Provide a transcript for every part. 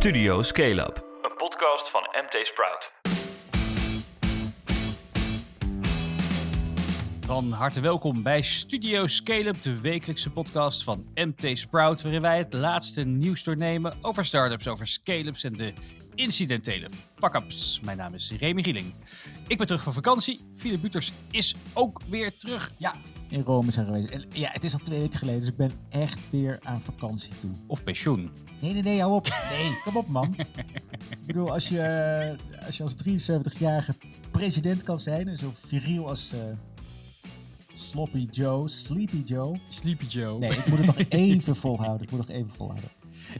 Studio Scale Up, een podcast van MT Sprout. Van harte welkom bij Studio Scale-up, de wekelijkse podcast van MT Sprout, waarin wij het laatste nieuws doornemen over startups, over scale-ups en de incidentele fuck-ups. Mijn naam is Remy Gieling. Ik ben terug van vakantie. Philip Buters is ook weer terug. Ja, in Rome zijn geweest. En ja, het is al twee weken geleden, dus ik ben echt weer aan vakantie toe. Of pensioen. Nee, nee, nee, hou op. Nee, kom op man. ik bedoel, als je als, je als 73-jarige president kan zijn, en zo viriel als... uh, Sloppy Joe, Sleepy Joe. Sleepy Joe. Nee, ik moet het nog even volhouden. Ik moet nog even volhouden.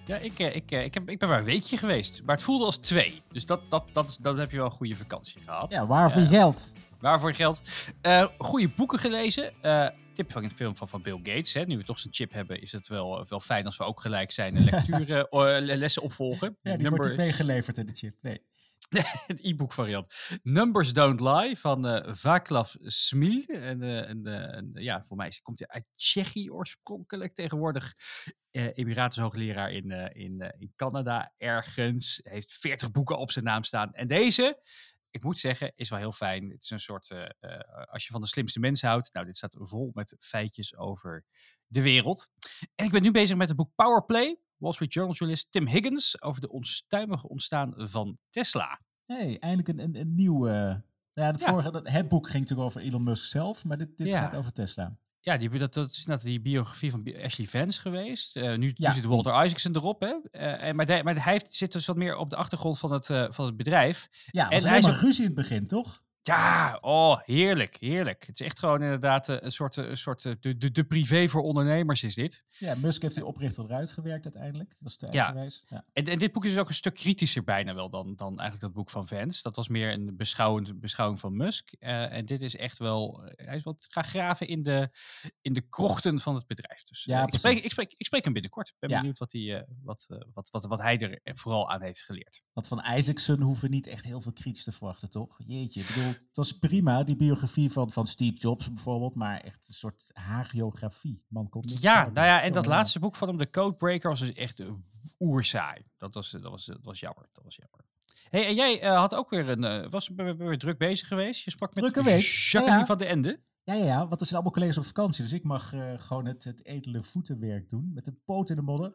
Ja, ik, ik, ik, heb, ik ben maar een weekje geweest. Maar het voelde als twee. Dus dat, dat, dat, dan heb je wel een goede vakantie gehad. Ja, waarvoor uh, geld? Waarvoor geld? Uh, goede boeken gelezen. Uh, tip van een film van, van Bill Gates. Hè. Nu we toch zijn chip hebben, is het wel, wel fijn als we ook gelijk zijn en lectuur lessen opvolgen. Ja, die Numbers... wordt niet meegeleverd in de chip. Nee. het e-book variant. Numbers Don't Lie van uh, Václav Smil. En, uh, en, uh, en, ja, voor mij komt hij uit Tsjechië oorspronkelijk. Tegenwoordig Emiratus hoogleraar in, in, in Canada ergens. Heeft 40 boeken op zijn naam staan. En deze, ik moet zeggen, is wel heel fijn. Het is een soort, als je van de slimste mensen houdt. Nou, dit staat vol met feitjes over de wereld. En ik ben nu bezig met het boek Powerplay Wall Street Journal journalist Tim Higgins over de onstuimige ontstaan van Tesla. hey, eindelijk een, een, een nieuw... Uh, ja, het, vorige, het boek ging natuurlijk over Elon Musk zelf, maar dit, dit ja. gaat over Tesla. Ja, die, dat, dat is net die biografie van Ashley Vance geweest. Uh, nu, ja. nu, zit Walter Isaacson erop. Hè? Uh, maar, de, maar hij heeft, zit dus wat meer op de achtergrond van het, uh, van het bedrijf. Ja, en hij is een ruzie in het begin, toch? Ja, oh, heerlijk, heerlijk. Het is echt gewoon inderdaad eh, een soort, een soort de, de, de privé voor ondernemers is dit. Ja, Musk heeft die oprichter eruit gewerkt uiteindelijk. Dat was te ja. Ja. En, en, dit boek is ook een stuk kritischer bijna wel dan, dan eigenlijk dat boek van Vance. Dat was meer een beschouwend, beschouwing van Musk. Uh, en dit is echt wel, hij is wat gaan graven in de, in de krochten van het bedrijf. Dus ja, ik, spreek, ik, spreek, ik spreek hem binnenkort. Ik ben ja. benieuwd wat, hij, uh, wat, wat, wat, wat hij er vooral aan heeft geleerd. Want van Isaacson hoeven niet echt heel veel kritisch te verwachten, toch? Jeetje, ik bedoel het was prima, die biografie van, van Steve Jobs bijvoorbeeld, maar echt een soort hagiografie. Man komt niet ja, nou ja, en dat laatste boek van hem, de Codebreaker, was dus echt oerzaai. Dat was, dat was, dat was jammer. Dat was jammer. Hey, en jij uh, had ook weer een, uh, was weer druk bezig geweest. Je sprak met. Jacqueline ja, ja. van de Ende. Ja, ja, ja, want er zijn allemaal collega's op vakantie, dus ik mag uh, gewoon het, het edele voetenwerk doen met de poot in de modder.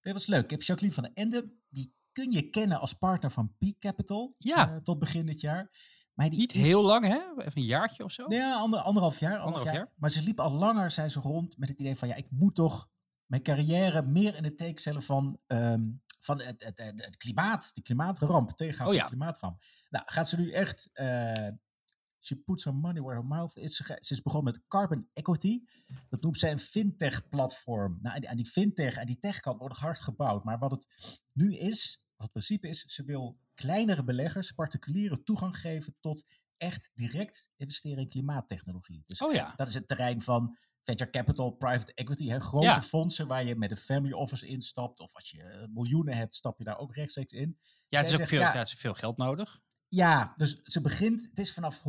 Dat was leuk. Ik heb Jacqueline van de Ende, die kun je kennen als partner van Peak Capital. Ja. tot begin dit jaar. Maar die Niet heel lang, hè? Even een jaartje of zo? Ja, ander, anderhalf jaar. Anderhalf, jaar. jaar. Maar ze liep al langer, zijn ze rond met het idee van... ja, ik moet toch mijn carrière meer in het teken stellen van, um, van het, het, het, het, klimaat. De klimaatramp, tegengaan oh, ja. de klimaatramp. Nou, gaat ze nu echt... Uh, she puts her money where her mouth is. Ze is begonnen met carbon equity. Dat noemt zij een fintech-platform. Nou, aan die fintech en die techkant wordt hard gebouwd. Maar wat het nu is, wat het principe is, ze wil kleinere beleggers, particulieren toegang geven tot echt direct investeren in klimaattechnologie. Dus oh ja. dat is het terrein van venture capital, private equity, hè, grote ja. fondsen waar je met een family office instapt. Of als je miljoenen hebt, stap je daar ook rechtstreeks in. Ja, het is ook zegt, veel, ja, ja, het is veel geld nodig. Ja, dus ze begint, het is vanaf 100.000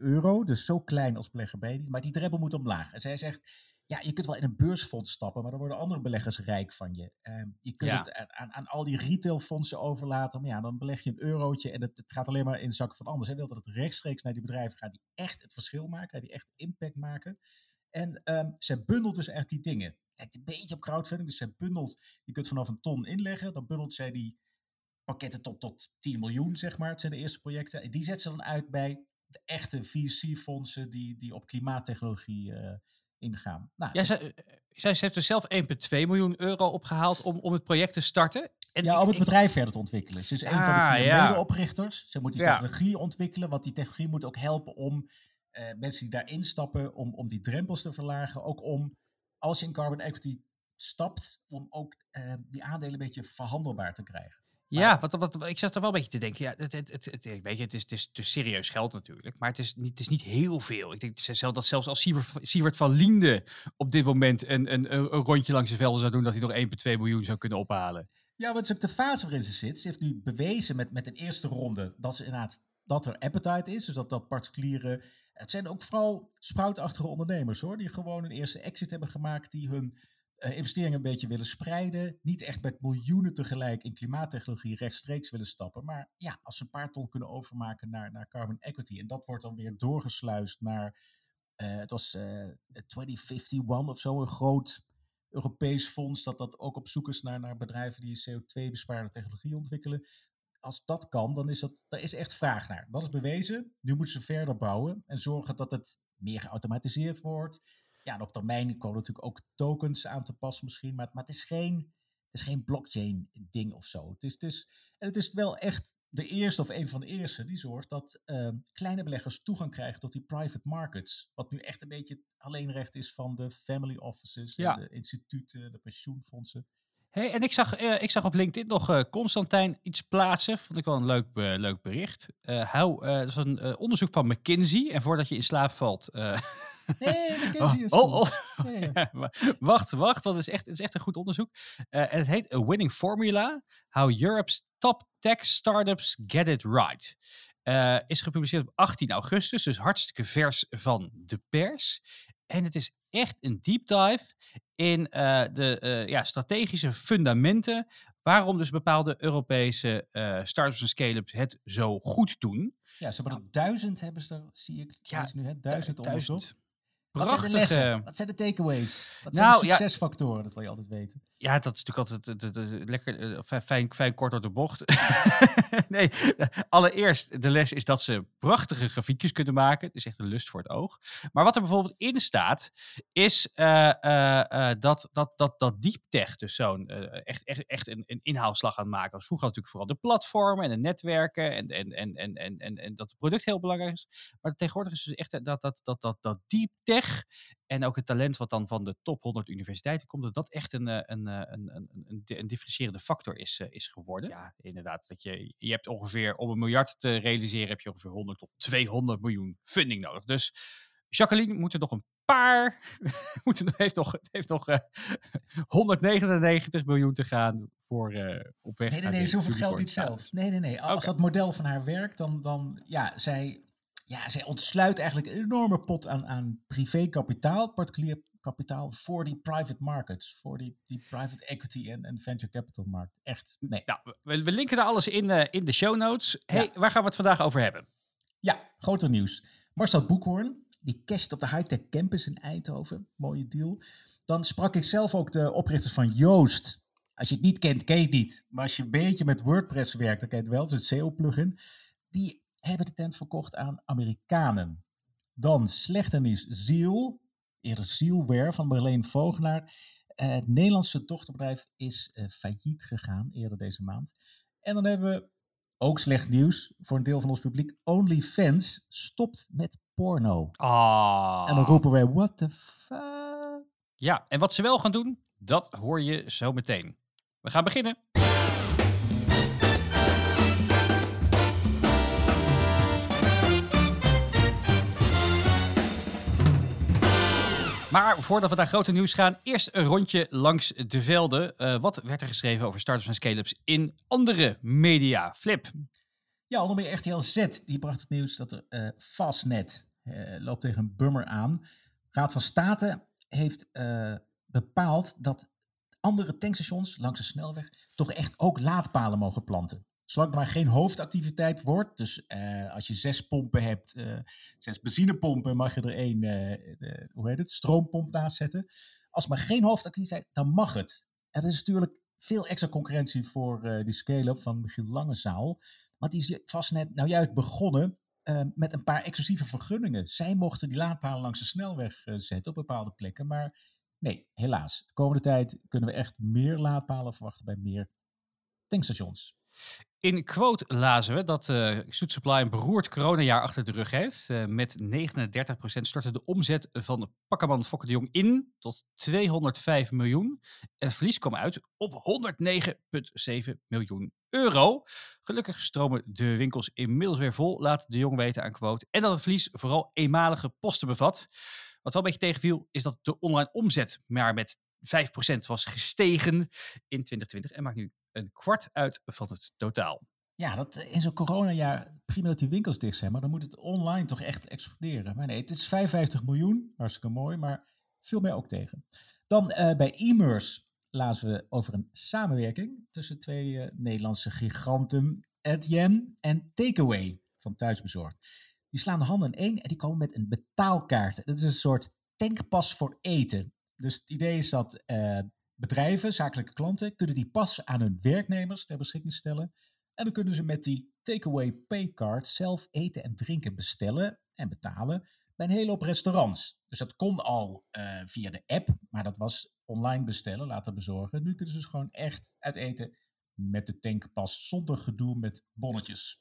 euro, dus zo klein als belegger ben je niet, maar die drempel moet omlaag. En zij zegt, ja, je kunt wel in een beursfonds stappen, maar dan worden andere beleggers rijk van je. Uh, je kunt ja. het aan, aan, al die retailfondsen overlaten, maar ja, dan beleg je een eurotje en het, het gaat alleen maar in de zakken van anders. Hij wil dat het rechtstreeks naar die bedrijven gaat die echt het verschil maken, die echt impact maken. En um, zij bundelt dus echt die dingen. Lijkt een beetje op crowdfunding, dus zij bundelt, je kunt vanaf een ton inleggen, dan bundelt zij die pakketten tot, tot 10 miljoen, zeg maar. Het zijn de eerste projecten. En die zet ze dan uit bij de echte VC-fondsen die, die op klimaattechnologie uh, ingaan. Nou, ja, zij, zij, heeft er zelf 1,2 miljoen euro opgehaald om, om het project te starten. En ja, om het bedrijf verder te ontwikkelen. Ze is een ah, van de vier ja. medeoprichters. Ze moet die technologie ontwikkelen, want die technologie moet ook helpen om uh, mensen die daarin stappen, om, om die drempels te verlagen. Ook om, als je in carbon equity stapt, om ook uh, die aandelen een beetje verhandelbaar te krijgen. Ja, wat, wat, ik zat er wel een beetje te denken. Ja, het, het, het, het weet je, het is, het, is, het is serieus geld natuurlijk. Maar het is niet, het is niet heel veel. Ik denk zelf dat zelfs als Sievert van Liende op dit moment een, een, een rondje langs de velden zou doen, dat hij nog 1,2 miljoen zou kunnen ophalen. Ja, wat is ook de fase waarin ze zit. Ze heeft nu bewezen met, met een eerste ronde dat ze inderdaad dat er appetite is. Dus dat, dat particuliere. Het zijn ook vooral sproutachtige ondernemers hoor. Die gewoon een eerste exit hebben gemaakt. Die hun investeringen een beetje willen spreiden. Niet echt met miljoenen tegelijk in klimaattechnologie rechtstreeks willen stappen. Maar ja, als ze een paar ton kunnen overmaken naar, naar carbon equity. En dat wordt dan weer doorgesluist naar, eh, het was uh, 2051 of zo, een groot Europees fonds. Dat dat ook op zoek is naar, naar bedrijven die CO2-besparende technologie ontwikkelen. Als dat kan, dan is dat, daar is echt vraag naar. Dat is bewezen. Nu moeten ze verder bouwen en zorgen dat het meer geautomatiseerd wordt ja, en op termijn komen natuurlijk ook tokens aan te passen misschien. Maar, maar het, is geen, het is geen blockchain ding of zo. Het is, het is, en het is wel echt de eerste of een van de eerste die zorgt dat uh, kleine beleggers toegang krijgen tot die private markets. Wat nu echt een beetje het alleenrecht is van de family offices, ja. de instituten, de pensioenfondsen. Hey, en ik zag, uh, ik zag op LinkedIn nog uh, Constantijn iets plaatsen. Vond ik wel een leuk, uh, leuk bericht. hou, dat was een onderzoek van McKinsey. En voordat je in slaap valt, Nee, is oh, oh. wacht, wacht, want het is echt, het is echt een goed onderzoek. Uh, en het heet A Winning Formula: How Europe's Top Tech Startups Get It Right. Uh, is gepubliceerd op 18 augustus, dus hartstikke vers van de pers. En het is echt een deep dive in uh, de uh, ja, strategische fundamenten waarom dus bepaalde Europese uh, startups en scale-ups het zo goed doen. Ja, ze hebben er duizend, hebben ze er, zie ik, ja, nu, hè, duizend onderzocht. Wat zijn de lessen? Wat zijn de takeaways? Wat zijn nou, de succesfactoren? Dat wil je altijd weten. Ja, dat is natuurlijk altijd de, de, lekker uh, fijn, fijn kort door de bocht. nee, allereerst de les is dat ze prachtige grafiekjes kunnen maken. Het is echt een lust voor het oog. Maar wat er bijvoorbeeld in staat, is uh, uh, dat, dat, dat, dat deep tech dus zo'n echt, echt, echt een, een inhaalslag aan het maken was. Vroeger natuurlijk vooral de platformen en de netwerken en, en, en, en, en, en, en dat het product heel belangrijk is. Maar tegenwoordig is dus echt dat, dat, dat, dat, dat deep tech en ook het talent wat dan van de top 100 universiteiten komt, dat dat echt een, een, een, een, een, een differentierende factor is, is geworden. Ja, inderdaad. Dat je, je hebt ongeveer, om een miljard te realiseren, heb je ongeveer 100 tot 200 miljoen funding nodig. Dus Jacqueline moet er nog een paar, moet er, heeft nog, heeft nog uh, 199 miljoen te gaan voor uh, op weg. Nee, nee, nee, ze hoeft het geld niet zelf. Nee, nee, nee. Als okay. dat model van haar werkt, dan, dan ja, zij ja, zij ontsluit eigenlijk een enorme pot aan, aan privé-kapitaal, particulier kapitaal, voor die private markets, voor die, die private equity en, en venture capital markt. Echt, nee. Nou, we, we linken er alles in, uh, in de show notes. Hey, waar gaan we het vandaag over hebben? Ja, groter nieuws. Marcel Boekhoorn, die casht op de Hightech Campus in Eindhoven. Mooie deal. Dan sprak ik zelf ook de oprichters van Joost. Als je het niet kent, ken je het niet. Maar als je een beetje met WordPress werkt, dan ken je het wel. Het is een SEO-plugin. Die hebben de tent verkocht aan Amerikanen. Dan slechter nieuws, Ziel, eerder Zielware van Marleen Vogelaar. Uh, het Nederlandse dochterbedrijf is uh, failliet gegaan eerder deze maand. En dan hebben we ook slecht nieuws voor een deel van ons publiek. OnlyFans stopt met porno. Ah. En dan roepen wij, what the fuck? Ja, en wat ze wel gaan doen, dat hoor je zo meteen. We gaan beginnen. Maar voordat we naar grote nieuws gaan, eerst een rondje langs de velden. Uh, wat werd er geschreven over startups en scale-ups in andere media? Flip. Ja, onder meer RTL Z, die bracht het nieuws dat er uh, Fastnet uh, loopt tegen een bummer aan. Raad van State heeft bepaald dat andere tankstations langs de snelweg toch echt ook laadpalen mogen planten. Zolang het maar geen hoofdactiviteit wordt, dus uh, als je zes pompen hebt, uh, zes benzinepompen, mag je er één, uh, hoe heet het, stroompomp naast zetten. Als maar geen hoofdactiviteit, dan mag het. En er is natuurlijk veel extra concurrentie voor die scale-up van Michiel Langezaal. Want die is vast net nou juist begonnen met een paar exclusieve vergunningen. Zij mochten die laadpalen langs de snelweg zetten op bepaalde plekken, maar nee, helaas. De komende tijd kunnen we echt meer laadpalen verwachten bij meer tankstations. In quote lazen we dat uh, Soet Supply een beroerd coronajaar achter de rug heeft. Uh, met 39% stortte de omzet van Pakkerman Fokker de Jong in tot 205 miljoen. En het verlies kwam uit op 109,7 miljoen euro. Gelukkig stromen de winkels inmiddels weer vol, laat de Jong weten aan quote. En dat het verlies vooral eenmalige posten bevat. Wat wel een beetje tegenviel, is dat de online omzet maar met 5% was gestegen in 2020 en maakt nu een kwart uit van het totaal. Ja, dat in zo'n coronajaar prima dat die winkels dicht zijn, maar dan moet het online toch echt exploderen. Maar nee, het is 55 miljoen, hartstikke mooi, maar veel meer ook tegen. Dan uh, bij Immers lazen we over een samenwerking tussen twee uh, Nederlandse giganten, Etienne en Takeaway van Thuisbezorgd. Die slaan de handen in één en die komen met een betaalkaart. Dat is een soort tankpas voor eten. Dus het idee is dat bedrijven, zakelijke klanten, kunnen die pas aan hun werknemers ter beschikking stellen. En dan kunnen ze met die Takeaway Paycard zelf eten en drinken bestellen en betalen bij een hele hoop restaurants. Dus dat kon al uh, via de app, maar dat was online bestellen, laten bezorgen. Nu kunnen ze dus gewoon echt uit eten met de tankpas zonder gedoe met bonnetjes.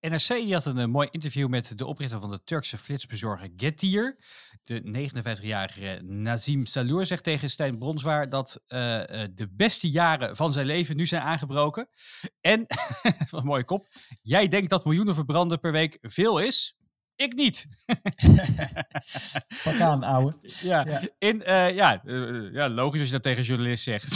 NRC had een, een mooi interview met de oprichter van de Turkse flitsbezorger Getir. De 59-jarige Nazim Salour zegt tegen Stijn Bronswaar dat uh, de beste jaren van zijn leven nu zijn aangebroken. En, wat een mooie kop, jij denkt dat miljoenen verbranden per week veel is? Ik niet. Pak aan, ouwe. Ja, ja. In, uh, ja, uh, ja, logisch als je dat tegen een journalist zegt.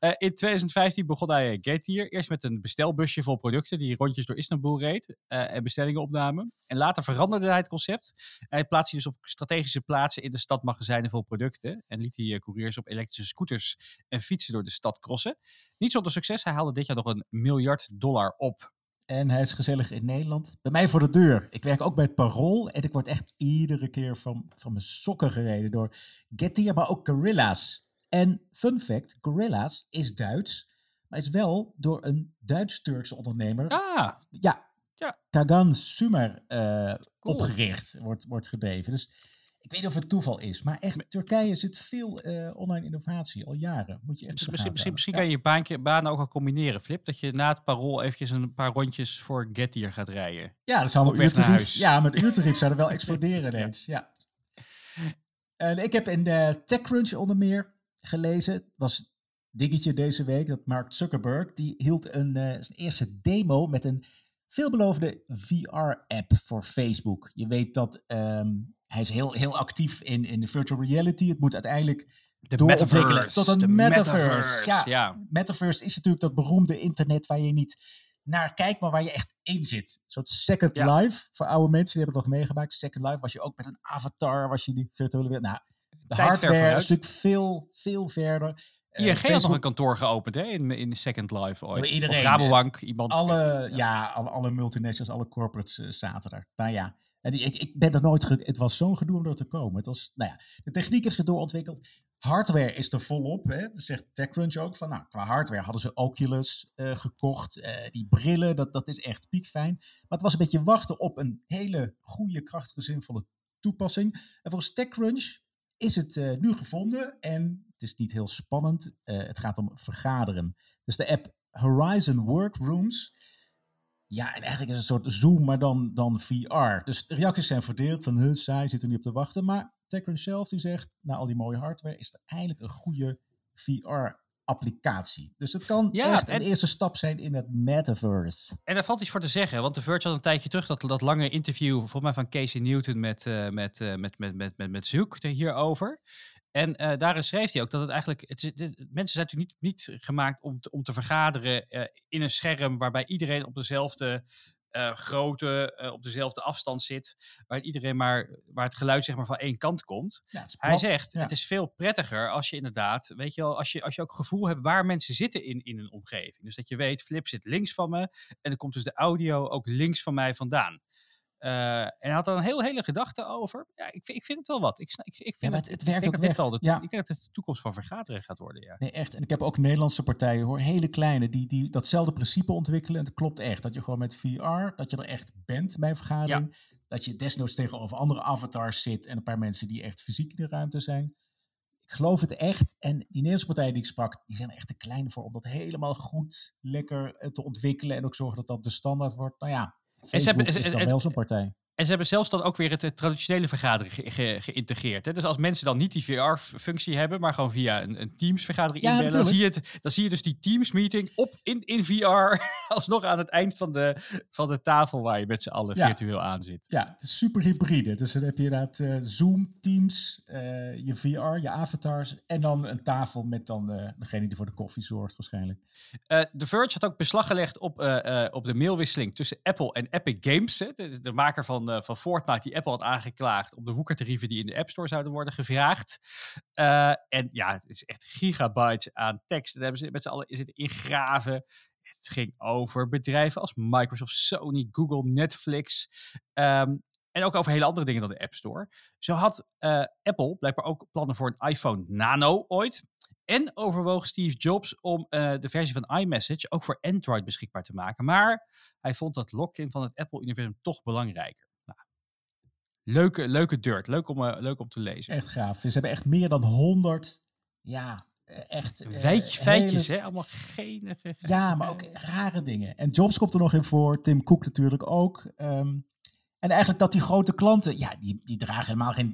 uh, in 2015 begon hij Getir. Eerst met een bestelbusje vol producten die rondjes door Istanbul reed en bestellingen opnamen. En later veranderde hij het concept. Hij plaatste dus op strategische plaatsen in de stad magazijnen vol producten. En liet hij couriers op elektrische scooters en fietsen door de stad crossen. Niet zonder succes. Hij haalde dit jaar nog een miljard dollar op. En hij is gezellig in Nederland. Bij mij voor de deur. Ik werk ook bij het Parool. En ik word echt iedere keer van, van mijn sokken gereden door Getir, maar ook Gorilla's. En fun fact, Gorilla's is Duits. Maar is wel door een Duits-Turkse ondernemer. Ah. Ja. ja. Kagan Sumer uh, cool. opgericht. Wordt, wordt gedreven. Dus ik weet niet of het toeval is, maar echt, Turkije zit veel uh, online innovatie, al jaren. Moet je echt misschien, misschien, misschien, kan je je baantje, banen ook al combineren, Flip. Dat je na het parool eventjes een paar rondjes voor Gettier gaat rijden. Ja, dat zou een uurtarief, ja, met uurtarief zou er wel exploderen ineens. ja. En ik heb in de TechCrunch onder meer gelezen, was dingetje deze week, dat Mark Zuckerberg, die hield een, uh, zijn eerste demo met een veelbelovende VR-app voor Facebook. Je weet dat um, hij is heel, heel actief in, in de virtual reality. Het moet uiteindelijk de metaverse. tot een metaverse. metaverse. Ja, ja, metaverse is natuurlijk dat beroemde internet waar je niet naar kijkt, maar waar je echt in zit. Een soort Second Ja. Life voor oude mensen die hebben het nog meegemaakt. Second Life was je ook met een avatar, was je die virtuele wereld. Nou, de Tijd hardware is natuurlijk veel, veel verder. Eh, ING had nog Facebook- een kantoor geopend hè, in, in Second Life ooit. Door iedereen, Of Rabobank, iemand. alle, ja, alle, alle multinationals, alle corporates eh, zaten er. Nou ja, ik, ik ben er nooit... Ge het was zo'n gedoe om er te komen. Het was, nou ja, de techniek is er doorontwikkeld. Hardware is er volop. Hè. Dat zegt TechCrunch ook. Van, nou, qua hardware hadden ze Oculus eh, gekocht. eh, die brillen, dat, dat is echt piekfijn. Maar het was een beetje wachten op een hele goede, krachtige, zinvolle toepassing. En volgens TechCrunch is het eh, nu gevonden. En het is niet heel spannend. Eh, het gaat om vergaderen. Dus de app Horizon Workrooms. Ja, en eigenlijk is het een soort Zoom, maar dan, dan VR. Dus de reacties zijn verdeeld van, huh, saai, zit er niet op te wachten. Maar TechCrunch zelf die zegt, na al die mooie hardware, is er eigenlijk een goede VR-applicatie. Dus het kan Ja, echt en- een eerste stap zijn in het metaverse. En daar valt iets voor te zeggen, want The Verge had een tijdje terug dat, dat lange interview, volgens mij van Casey Newton met, eh met, eh, met, met, met, met, met Zoek er hierover. En eh, daarin schreef hij ook dat het eigenlijk. Het, mensen zijn natuurlijk niet, niet gemaakt om te, om te vergaderen in een scherm waarbij iedereen op dezelfde eh, grootte, eh, op dezelfde afstand zit. Waar iedereen maar, waar het geluid zeg maar van één kant komt. Ja, Hij zegt, Ja. het is veel prettiger als je inderdaad, weet je wel, als je, als je ook gevoel hebt waar mensen zitten in, in een omgeving. Dus dat je weet, Flip zit links van me en dan komt dus de audio ook links van mij vandaan. Eh, en hij had er een heel hele gedachte over. Ja, ik, vind- ik vind het wel wat. Ik, ik, ik vind Ja, het, het- ik werkt denk ook dat weg. wel de, Ja. Ik denk dat het de toekomst van vergaderen gaat worden, ja. Nee, echt. En ik heb ook Nederlandse partijen, hoor, hele kleine, die, die datzelfde principe ontwikkelen. En het klopt echt. Dat je gewoon met VR, dat je er echt bent bij een vergadering. Dat je desnoods tegenover andere avatars zit en een paar mensen die echt fysiek in de ruimte zijn. Ik geloof het echt. En die Nederlandse partijen die ik sprak, die zijn er echt te klein voor om dat helemaal goed, lekker eh, te ontwikkelen. En ook zorgen dat dat de standaard wordt. Nou ja, Facebook hebben- is dan en- wel zo'n partij. En ze hebben zelfs dan ook weer het, eh, traditionele vergaderen ge- ge- geïntegreerd. Hè? Dus als mensen dan niet die VR-functie hebben, maar gewoon via een, een Teams-vergadering Ja, inbellen, dan zie, je het, dan zie je dus die Teams-meeting op in, in VR, alsnog aan het eind van de, van de tafel waar je met z'n allen Ja. virtueel aan zit. Ja, het is super hybride. Dus dan heb je inderdaad eh, Zoom, Teams, eh, je VR, je avatars en dan een tafel met dan degene die voor de koffie zorgt waarschijnlijk. The Verge had ook beslag gelegd op, op de mailwisseling tussen Apple en Epic Games, hè, de, de maker van, van, uh, van Fortnite die Apple had aangeklaagd op de woekertarieven die in de App Store zouden worden gevraagd. Uh, en ja, het is echt gigabytes aan tekst. En daar hebben ze met z'n allen zitten ingraven. Het ging over bedrijven als Microsoft, Sony, Google, Netflix. Um, en ook over hele andere dingen dan de App Store. Zo had uh, Apple blijkbaar ook plannen voor een iPhone Nano ooit. En overwoog Steve Jobs om de versie van iMessage ook voor Android beschikbaar te maken. Maar hij vond dat lock-in van het Apple-universum toch belangrijker. Leuke, leuke dirt. Leuk om, uh, leuk om te lezen. Echt gaaf. Ze hebben echt meer dan 100 ja, echt. Weet, feitjes, hele... hè? Allemaal geen. Ja, maar ook rare dingen. En Jobs komt er nog in voor. Tim Cook natuurlijk ook. Um, en eigenlijk dat die grote klanten, ja, die, die dragen helemaal geen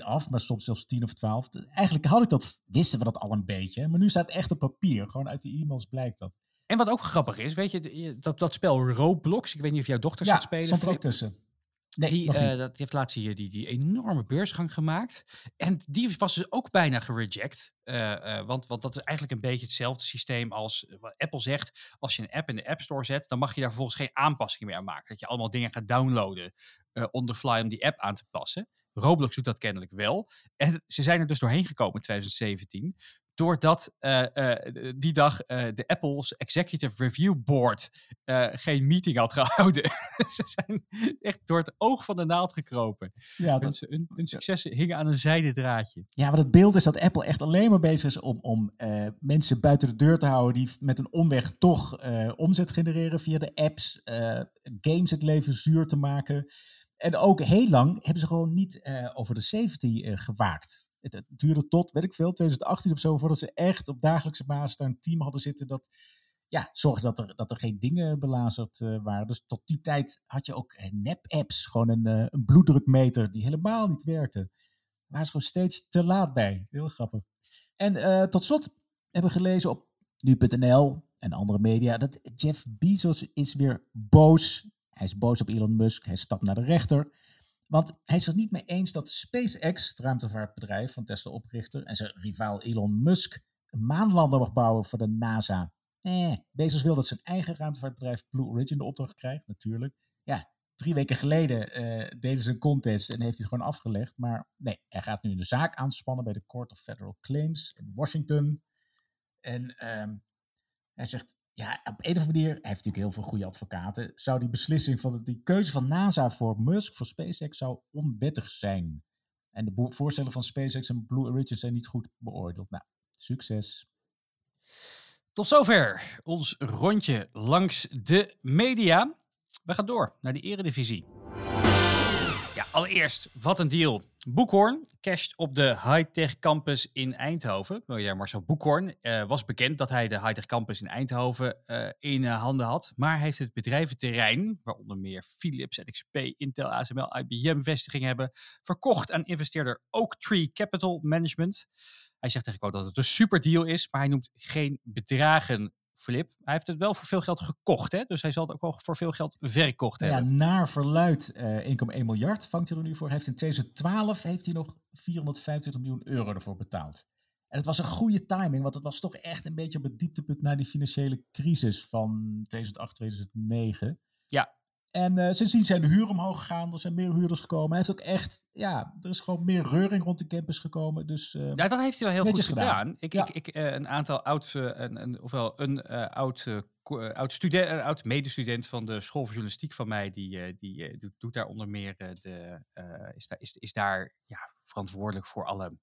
30% af, maar soms zelfs 10 of 12. Eigenlijk had ik dat, wisten we dat al een beetje. Maar nu staat het echt op papier. Gewoon uit die e-mails blijkt dat. En wat ook grappig is, weet je, dat, dat spel Roblox, ik weet niet of jouw dochter ja, zit spelen. stond er ook tussen. Nee, die, uh, dat, heeft laatst hier die, die enorme beursgang gemaakt. En die was dus ook bijna gereject. Uh, uh, want, want dat is eigenlijk een beetje hetzelfde systeem als wat Apple zegt. Als je een app in de App Store zet, dan mag je daar vervolgens geen aanpassingen meer aan maken. Dat je allemaal dingen gaat downloaden on the fly om die app aan te passen. Roblox doet dat kennelijk wel. En ze zijn er dus doorheen gekomen in 2017 doordat uh, uh, die dag uh, de Apple's Executive Review Board geen meeting had gehouden. Ze zijn echt door het oog van de naald gekropen. Ja, dat, hun, hun successen hingen aan een zijden draadje. Ja, wat het beeld is dat Apple echt alleen maar bezig is om, om mensen buiten de deur te houden die met een omweg toch omzet genereren via de apps, games het leven zuur te maken. En ook heel lang hebben ze gewoon niet over de safety gewaakt. Het, duurde tot, weet ik veel, 2018 of zo, voordat ze echt op dagelijkse basis daar een team hadden zitten dat ja, zorgde dat er, dat er geen dingen belazerd uh, waren. Dus tot die tijd had je ook uh, nep-apps, gewoon een, uh, een bloeddrukmeter die helemaal niet werkte. Daar waren ze gewoon steeds te laat bij. Heel grappig. En tot slot hebben we gelezen op nu.nl en andere media dat Jeff Bezos is weer boos. Hij is boos op Elon Musk. Hij stapt naar de rechter. Want hij is het niet mee eens dat SpaceX, het ruimtevaartbedrijf van Tesla-oprichter, en zijn rivaal Elon Musk een maanlander mag bouwen voor de NASA. Eh, Bezos wil dat zijn eigen ruimtevaartbedrijf Blue Origin de opdracht krijgt, natuurlijk. Ja, drie weken geleden uh, deden ze een contest en heeft hij het gewoon afgelegd. Maar nee, hij gaat nu de zaak aanspannen bij de Court of Federal Claims in Washington. En um, hij zegt, ja, op een of andere manier, hij heeft natuurlijk heel veel goede advocaten, zou die beslissing van die keuze van NASA voor Musk, voor SpaceX, zou onwettig zijn. En de voorstellen van SpaceX en Blue Origin zijn niet goed beoordeeld. Nou, succes. Tot zover ons rondje langs de media. We gaan door naar de eredivisie. Allereerst, wat een deal. Boekhoorn casht op de Hightech Campus in Eindhoven. Ja, Marcel Boekhoorn uh, was bekend dat hij de Hightech Campus in Eindhoven uh, in uh, handen had. Maar heeft het bedrijventerrein, waaronder meer Philips, NXP, Intel, ASML, IBM vestiging hebben, verkocht aan investeerder Oaktree Capital Management. Hij zegt eigenlijk ook dat het een super deal is, maar hij noemt geen bedragen Flip. Hij heeft het wel voor veel geld gekocht, hè? dus hij zal het ook wel voor veel geld verkocht hebben. Ja, naar verluid uh, 1,1 miljard vangt hij er nu voor. Hij heeft in 2012 heeft hij nog 425 miljoen euro ervoor betaald. En het was een goede timing, want het was toch echt een beetje op het dieptepunt na die financiële crisis van 2008, 2009. Ja. En uh, sindsdien zijn de huur omhoog gegaan, er zijn meer huurders gekomen. Hij heeft ook echt, ja, er is gewoon meer reuring rond de campus gekomen. Dus, uh, ja, dat heeft hij wel heel goed gedaan. gedaan. Ik, ja. ik, ik uh, een aantal oud, een, een, ofwel een oud, oud, student, een oud medestudent van de school voor journalistiek van mij, die, die doet, doet daar onder meer de, is daar, is, is daar ja, verantwoordelijk voor alle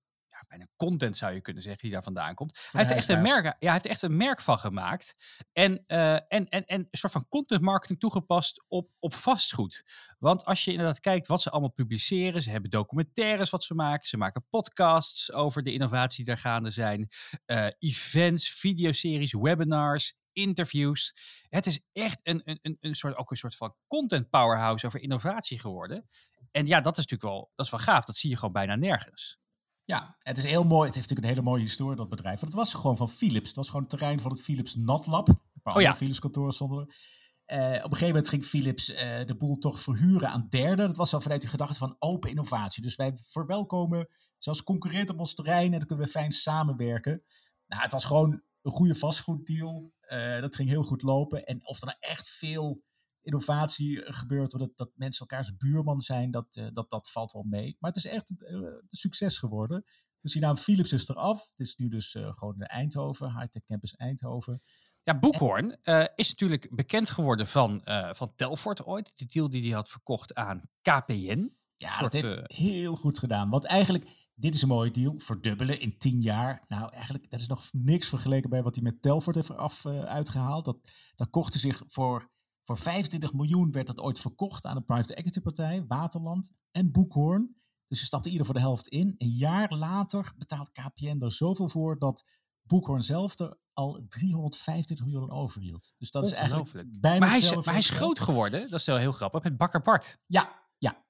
ja, bijna content zou je kunnen zeggen, die daar vandaan komt. Hij heeft, er echt een merk, ja, hij heeft echt een merk van gemaakt. En, uh, en, en, en een soort van content marketing toegepast op, op vastgoed. Want als je inderdaad kijkt wat ze allemaal publiceren, ze hebben documentaires wat ze maken, ze maken podcasts over de innovatie die daar gaande zijn, uh, events, videoseries, webinars, interviews. Het is echt een, een, een soort, ook een soort van content powerhouse over innovatie geworden. En ja, dat is natuurlijk wel, dat is wel gaaf. Dat zie je gewoon bijna nergens. Ja, het is heel mooi. Het heeft natuurlijk een hele mooie historie, dat bedrijf. Want het was gewoon van Philips. Het was gewoon het terrein van het Philips Natlab. Waar oh ja. Philips kantoren stonden. Uh, op een gegeven moment ging Philips uh, de boel toch verhuren aan derden. Dat was al vanuit die gedachte van open innovatie. Dus wij verwelkomen zelfs concurrenten op ons terrein en dan kunnen we fijn samenwerken. Nou, het was gewoon een goede vastgoeddeal. Uh, dat ging heel goed lopen. En of er nou echt veel innovatie gebeurt, dat, dat mensen elkaars buurman zijn, dat, eh, dat, dat valt wel mee. Maar het is echt een, een succes geworden. Dus die naam Philips is eraf. Het is nu dus gewoon de Eindhoven, Hightech Campus Eindhoven. Ja, Boekhoorn uh, is natuurlijk bekend geworden van, uh, van Telfort ooit. Die deal die hij had verkocht aan KPN. Ja, soort, dat heeft heel goed gedaan. Want eigenlijk, dit is een mooie deal. Verdubbelen in tien jaar. Nou, eigenlijk, dat is nog niks vergeleken bij wat hij met Telfort heeft af, uitgehaald. Dat, dat kocht hij zich voor voor 25 miljoen werd dat ooit verkocht aan een private equity partij, Waterland en Boekhoorn. Dus je stapte ieder voor de helft in. Een jaar later betaalt KPN er zoveel voor dat Boekhoorn zelf er al 325 miljoen overhield. Dus dat is eigenlijk bijna maar hij is, maar hij is groot geworden, dat is wel heel grappig, met Bakker Bart. Ja, ja.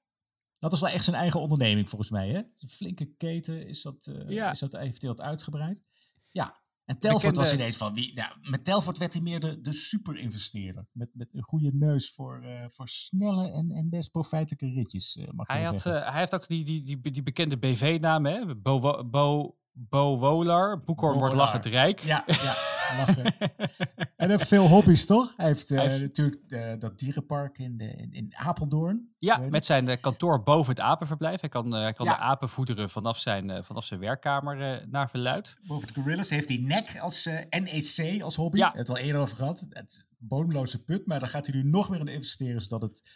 Dat is wel echt zijn eigen onderneming volgens mij. Hè? Een flinke keten is dat, uh, ja. is dat eventueel uitgebreid. Ja, en Telfort was ineens van, wie, nou, met Telfort werd hij meer de, de super-investeerder. Met, met een goede neus voor, uh, voor snelle en, en best profijtelijke ritjes, uh, mag hij, had, uh, hij heeft ook die, die, die, die bekende BV-naam, hè? Bo, Bo, Bo Wolar. Boekhoorn wordt lachend rijk. Ja, ja lachen. en heeft veel hobby's, toch? Hij heeft, uh, hij natuurlijk uh, dat dierenpark in, de, in, in Apeldoorn. Ja, met zijn uh, kantoor boven het apenverblijf. Hij kan, kan ja. de apen voederen vanaf zijn, vanaf zijn werkkamer naar verluid. Boven de gorillas heeft hij NEC als NEC als hobby. Ja. Het al eerder over gehad. Het bodemloze put, maar daar gaat hij nu nog meer in investeren, zodat het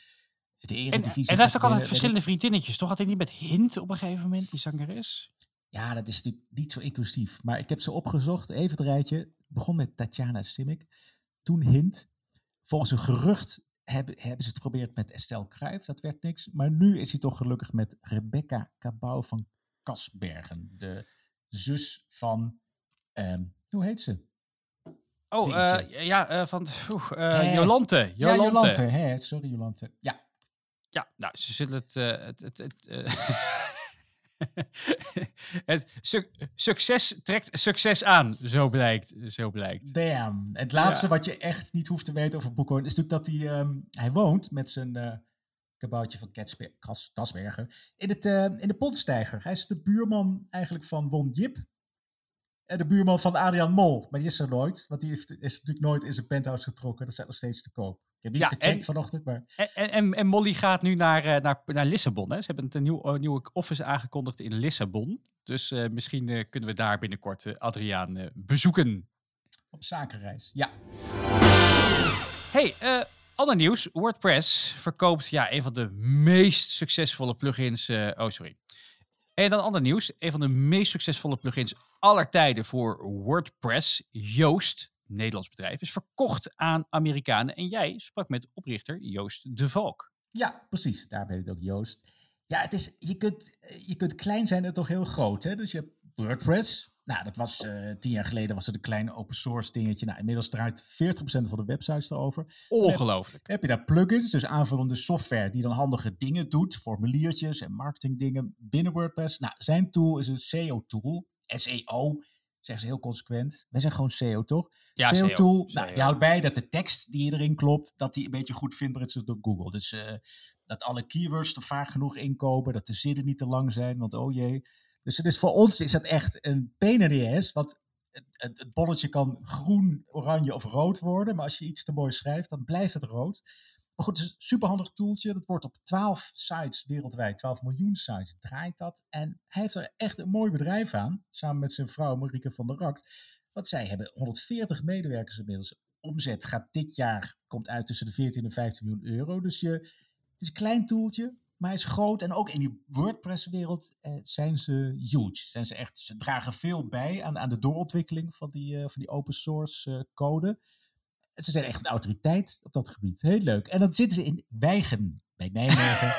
de Eredivisie... En, en hij heeft ook altijd verschillende vriendinnetjes, toch? Had hij niet met Hint op een gegeven moment, die zangeres? Ja, dat is natuurlijk niet zo inclusief. Maar ik heb ze opgezocht, even het rijtje. Het begon met Tatjana Simic. Toen Hint. Volgens een gerucht hebben, hebben ze het geprobeerd met Estelle Kruijf. Dat werd niks. Maar nu is hij toch gelukkig met Rebecca Cabau van Kasbergen. De zus van... Um, hoe heet ze? Oh, uh, ja, uh, van uh, Jolante. Jolante. Ja, Jolante. Hè, sorry, Jolante. Ja. Ja, nou, ze zullen het... het, het, het het su succes trekt succes aan, zo blijkt. Zo blijkt. Damn. Het laatste ja. wat je echt niet hoeft te weten over Boekhoorn is natuurlijk dat hij, um, hij woont met zijn uh, kabouwtje van Ketsber Kas Kasbergen in, het, uh, in de Pontstijger. Hij is de buurman eigenlijk van Won Jip. En de buurman van Adriaan Mol. Maar die is er nooit, want die heeft, is natuurlijk nooit in zijn penthouse getrokken. Dat staat nog steeds te koop. Ik heb niet ja, gecheckt en, vanochtend, maar... En, en, en, Molly gaat nu naar, uh, naar, naar Lissabon. Hè? Ze hebben een nieuw, uh, nieuwe office aangekondigd in Lissabon. Dus uh, misschien kunnen we daar binnenkort Adriaan bezoeken. Op zakenreis, ja. Hey, ander nieuws. WordPress verkoopt ja, een van de meest succesvolle plugins... oh, sorry. En dan ander nieuws. Een van de meest succesvolle plugins aller tijden voor WordPress, Joost, Nederlands bedrijf, is verkocht aan Amerikanen. En jij sprak met oprichter Joost de Valk. Ja, precies. Daar ben ik ook Joost. Ja, het is, je, kunt, je kunt klein zijn en toch heel groot. Hè? Dus je hebt WordPress. Nou, dat was uh, tien jaar geleden was het een kleine open source dingetje. Nou, inmiddels draait 40% van de websites erover. Ongelooflijk. Heb, heb, je daar plugins, dus aanvullende software die dan handige dingen doet, formuliertjes en marketingdingen binnen WordPress. Nou, zijn tool is een SEO-tool. SEO, zeggen ze heel consequent. Wij zijn gewoon SEO, toch? Ja, SEO-tool, SEO. nou, je houdt bij dat de tekst die erin klopt, dat die een beetje goed vindbaar is door Google. Dus uh, dat alle keywords er vaak genoeg inkomen, dat de zinnen niet te lang zijn, want oh jee. Dus het is voor ons is dat echt een ass, want het, het, het bolletje kan groen, oranje of rood worden, maar als je iets te mooi schrijft, dan blijft het rood. Maar goed, het is een superhandig toeltje. Dat wordt op 12 sites wereldwijd, 12 miljoen sites draait dat. En hij heeft er echt een mooi bedrijf aan, samen met zijn vrouw Marieke van der Rakt. Want zij hebben 140 medewerkers inmiddels. Omzet gaat dit jaar, komt uit tussen de 14 en 15 miljoen euro. Dus je, het is een klein toeltje, maar hij is groot. En ook in die WordPress-wereld eh, zijn ze huge. Zijn ze, echt, ze dragen veel bij aan, aan de doorontwikkeling van die, uh, van die open source uh, code. Ze zijn echt een autoriteit op dat gebied. Heel leuk. En dan zitten ze in Wijgen bij Nijmegen.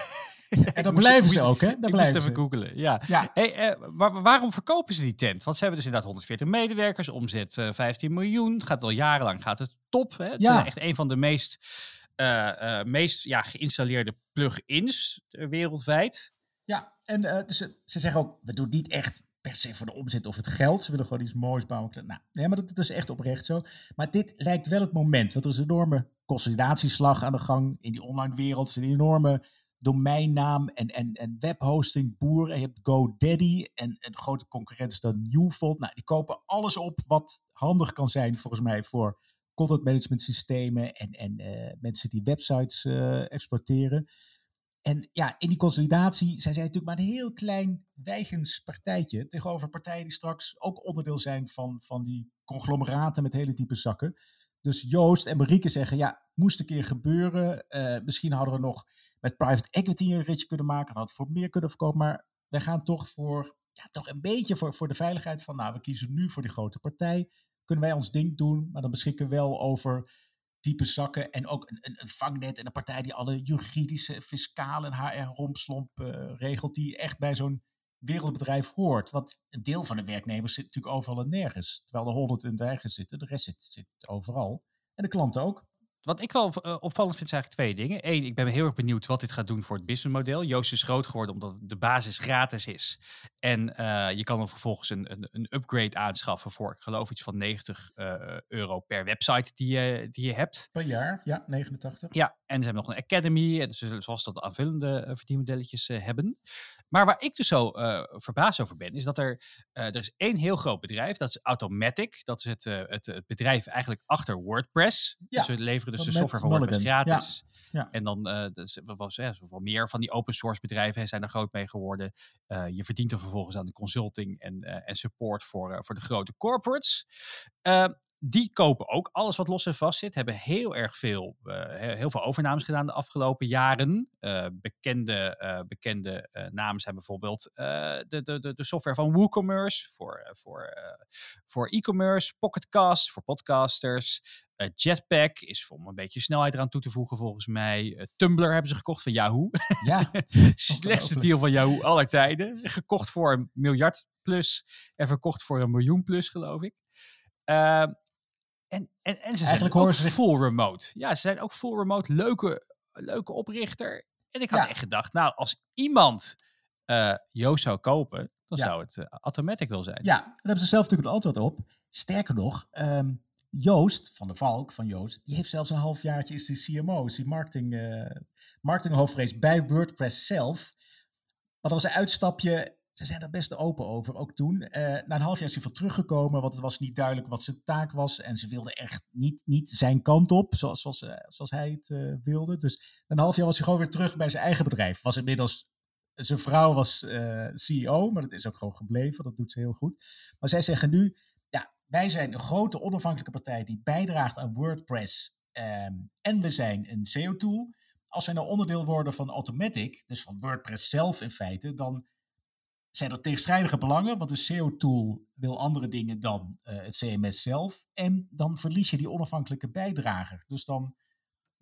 en dan blijven ze ook, hè? Dan ik blijven moest even googelen, ja. ja. Hey, uh, waar, waarom verkopen ze die tent? Want ze hebben dus inderdaad 140 medewerkers, omzet uh, 15 miljoen. Gaat al jarenlang gaat het top. Hè? Het ja. is echt een van de meest, uh, meest ja, geïnstalleerde plugins wereldwijd. Ja, en dus ze, ze zeggen ook, we doen niet echt per se voor de omzet of het geld. Ze willen gewoon iets moois bouwen. Nou, nee, maar dat, is echt oprecht zo. Maar dit lijkt wel het moment. Want er is een enorme consolidatieslag aan de gang in die online wereld. Er is een enorme domeinnaam en, en, en webhosting boer. En je hebt GoDaddy en een grote concurrent is dan Newfold. Nou, die kopen alles op wat handig kan zijn volgens mij voor content management systemen en, en eh, mensen die websites eh, exporteren. En ja, in die consolidatie zijn zij natuurlijk maar een heel klein wijgenspartijtje tegenover partijen die straks ook onderdeel zijn van, van die conglomeraten met hele diepe zakken. Dus Joost en Marieke zeggen, ja, moest een keer gebeuren. Eh, misschien hadden we nog met private equity een ritje kunnen maken, hadden het voor meer kunnen verkopen, maar wij gaan toch voor, ja, toch een beetje voor, voor de veiligheid van, nou, we kiezen nu voor die grote partij. Kunnen wij ons ding doen, maar dan beschikken we wel over diepe zakken en ook een, een, een vangnet en een partij die alle juridische, fiscale en HR-rompslomp uh, regelt, die echt bij zo'n wereldbedrijf hoort. Want een deel van de werknemers zit natuurlijk overal en nergens. Terwijl er honderd in het zitten, de rest zit, zit overal. En de klanten ook. Wat ik wel uh, opvallend vind, zijn eigenlijk twee dingen. Eén, ik ben heel erg benieuwd wat dit gaat doen voor het businessmodel. Joost is groot geworden omdat de basis gratis is. En uh, je kan dan vervolgens een, een, een, upgrade aanschaffen voor, ik geloof, iets van 90 uh, euro per website die je, die je hebt. Per jaar, ja, 89. Ja, en ze hebben nog een academy. En ze zullen zoals dat aanvullende verdienmodelletjes hebben. Maar waar ik dus zo uh, verbaasd over ben, is dat er, uh, er is één heel groot bedrijf, dat is Automatic. Dat is het, uh, het, het, bedrijf eigenlijk achter WordPress. Ja, dus we leveren dus de software voor WordPress gratis. Ja. Ja. En dan dus, was ja, wel meer van die open source bedrijven zijn er groot mee geworden. je verdient er vervolgens aan de consulting en, en support voor, voor de grote corporates. die kopen ook alles wat los en vast zit. Hebben heel erg veel, heel veel overnames gedaan de afgelopen jaren. bekende bekende namen zijn bijvoorbeeld de, de, de software van WooCommerce voor, voor, voor e-commerce, Pocketcast voor podcasters. Jetpack is om een beetje snelheid eraan toe te voegen, volgens mij. Tumblr hebben ze gekocht van Yahoo. Ja. Slechtste deal van Yahoo aller tijden. Gekocht voor een miljard plus en verkocht voor een miljoen plus, geloof ik. Uh, en, en, en ze Eigenlijk zijn ook ze full remote. Ja, ze zijn ook full remote. Leuke, leuke oprichter. En ik had ja. echt gedacht, nou, als iemand uh, Joost zou kopen, dan ja. zou het uh, Automatic wel zijn. Ja, daar hebben ze zelf natuurlijk een antwoord op. Sterker nog, um, Joost van de Valk, van Joost, die heeft zelfs een halfjaartje is die CMO, is die marketing, uh, marketinghoofdvrees bij WordPress zelf. Maar dat was een uitstapje, ze zijn er best open over, ook toen. Uh, na een half jaar is hij van teruggekomen, want het was niet duidelijk wat zijn taak was. En ze wilden echt niet, niet zijn kant op, zoals, zoals, zoals hij het uh, wilde. Dus na een half jaar was hij gewoon weer terug bij zijn eigen bedrijf. Was inmiddels zijn vrouw was uh, CEO, maar dat is ook gewoon gebleven. Dat doet ze heel goed. Maar zij zeggen nu, ja, wij zijn een grote onafhankelijke partij die bijdraagt aan WordPress. Um, en we zijn een SEO-tool. Als wij nou onderdeel worden van Automatic, dus van WordPress zelf in feite, dan zijn er tegenstrijdige belangen, want een SEO-tool wil andere dingen dan uh, het CMS zelf. En dan verlies je die onafhankelijke bijdrager. Dus dan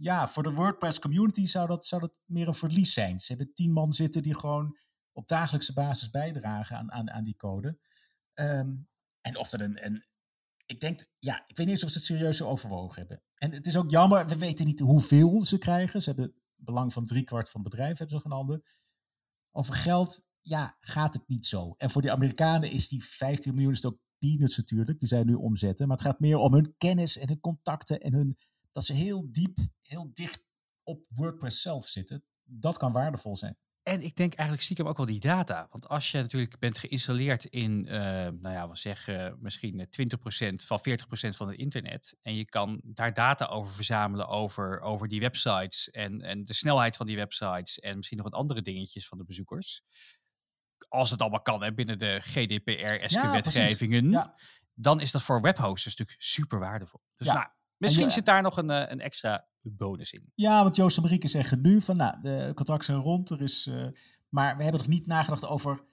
ja, voor de WordPress community zou dat, zou dat meer een verlies zijn. Ze hebben tien man zitten die gewoon op dagelijkse basis bijdragen aan, aan, aan die code. Um, en of dat een. Ik denk, ja, ik weet niet eens of ze het serieus overwogen hebben. En het is ook jammer, we weten niet hoeveel ze krijgen. Ze hebben belang van driekwart van het bedrijf, hebben ze genomen. Over geld, ja, gaat het niet zo. En voor die Amerikanen is die 15 miljoen is ook peanuts natuurlijk. Die zijn nu omzetten. Maar het gaat meer om hun kennis en hun contacten en hun dat ze heel diep, heel dicht op WordPress zelf zitten. Dat kan waardevol zijn. En ik denk eigenlijk stiekem ook wel die data. Want als je natuurlijk bent geïnstalleerd in, uh, nou ja, we zeggen misschien 20% van 40% van het internet. En je kan daar data over verzamelen over, over die websites en, en de snelheid van die websites. En misschien nog wat andere dingetjes van de bezoekers. Als het allemaal kan hè, binnen de GDPR-wetgevingen. Ja, Dan is dat voor webhosters natuurlijk super waardevol. Dus ja. nou, Misschien zit daar nog een, eh, een extra bonus in. Ja, want Joost en Marieke zeggen nu van, nou, de contracten zijn rond, er is, uh, maar we hebben nog niet nagedacht over